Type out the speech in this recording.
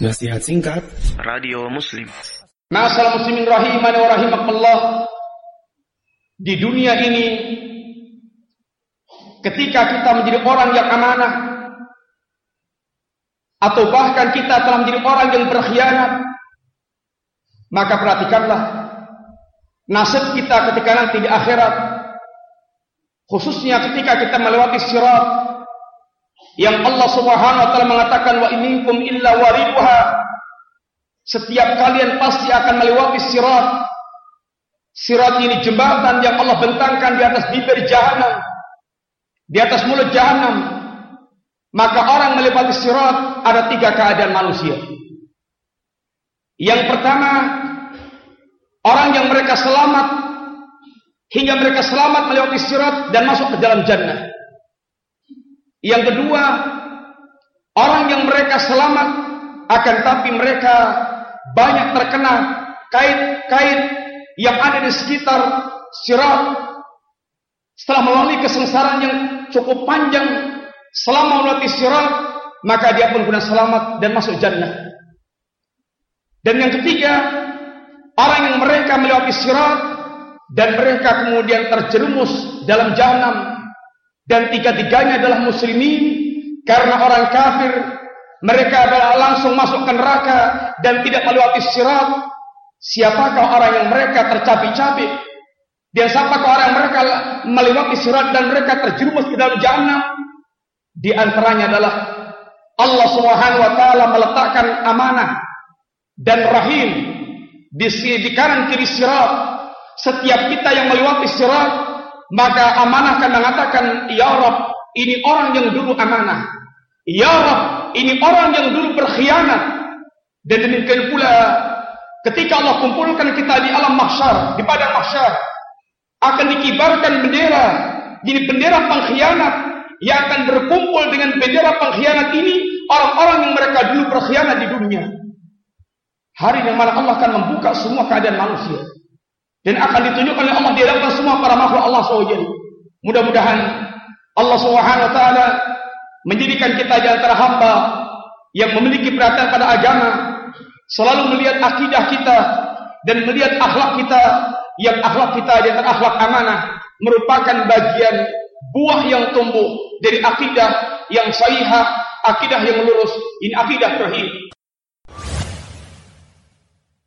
Nasihat singkat Radio Muslim. Masalah muslimin rahimani wa rahimakallah. Di dunia ini ketika kita menjadi orang yang amanah atau bahkan kita telah menjadi orang yang berkhianat maka perhatikanlah nasib kita ketika nanti di akhirat khususnya ketika kita melewati sirat yang Allah Subhanahu wa taala mengatakan wa minkum illa wariduha. Setiap kalian pasti akan melewati sirat. Sirat ini jembatan yang Allah bentangkan di atas bibir jahanam. Di atas mulut jahanam. Maka orang melewati sirat ada tiga keadaan manusia. Yang pertama orang yang mereka selamat hingga mereka selamat melewati sirat dan masuk ke dalam jannah yang kedua, orang yang mereka selamat akan tapi mereka banyak terkena kait-kait yang ada di sekitar sirat. Setelah melalui kesengsaraan yang cukup panjang selama melalui sirat, maka dia pun guna selamat dan masuk jannah. Dan yang ketiga, orang yang mereka melewati sirat dan mereka kemudian terjerumus dalam jahanam dan tiga-tiganya adalah muslimin. Karena orang kafir mereka adalah langsung masuk ke neraka dan tidak melewati sirat. Siapakah orang yang mereka tercapik-capik? Dan siapakah orang yang mereka melewati sirat dan mereka terjerumus ke dalam jahanam di antaranya adalah Allah Subhanahu wa taala meletakkan amanah dan rahim di, di kanan kiri sirat. Setiap kita yang melewati sirat maka amanah akan mengatakan, Ya Rab, ini orang yang dulu amanah. Ya Rab, ini orang yang dulu berkhianat. Dan demikian pula ketika Allah kumpulkan kita di alam mahsyar, di padang mahsyar, akan dikibarkan bendera. Jadi bendera pengkhianat yang akan berkumpul dengan bendera pengkhianat ini orang-orang yang mereka dulu berkhianat di dunia. Hari yang mana Allah akan membuka semua keadaan manusia dan akan ditunjukkan oleh Allah di hadapan semua para makhluk Allah SWT. Mudah-mudahan Allah taala menjadikan kita di antara hamba yang memiliki perhatian pada agama, selalu melihat akidah kita dan melihat akhlak kita yang akhlak kita di antara akhlak amanah merupakan bagian buah yang tumbuh dari akidah yang sahihah, akidah yang lurus, ini akidah tauhid.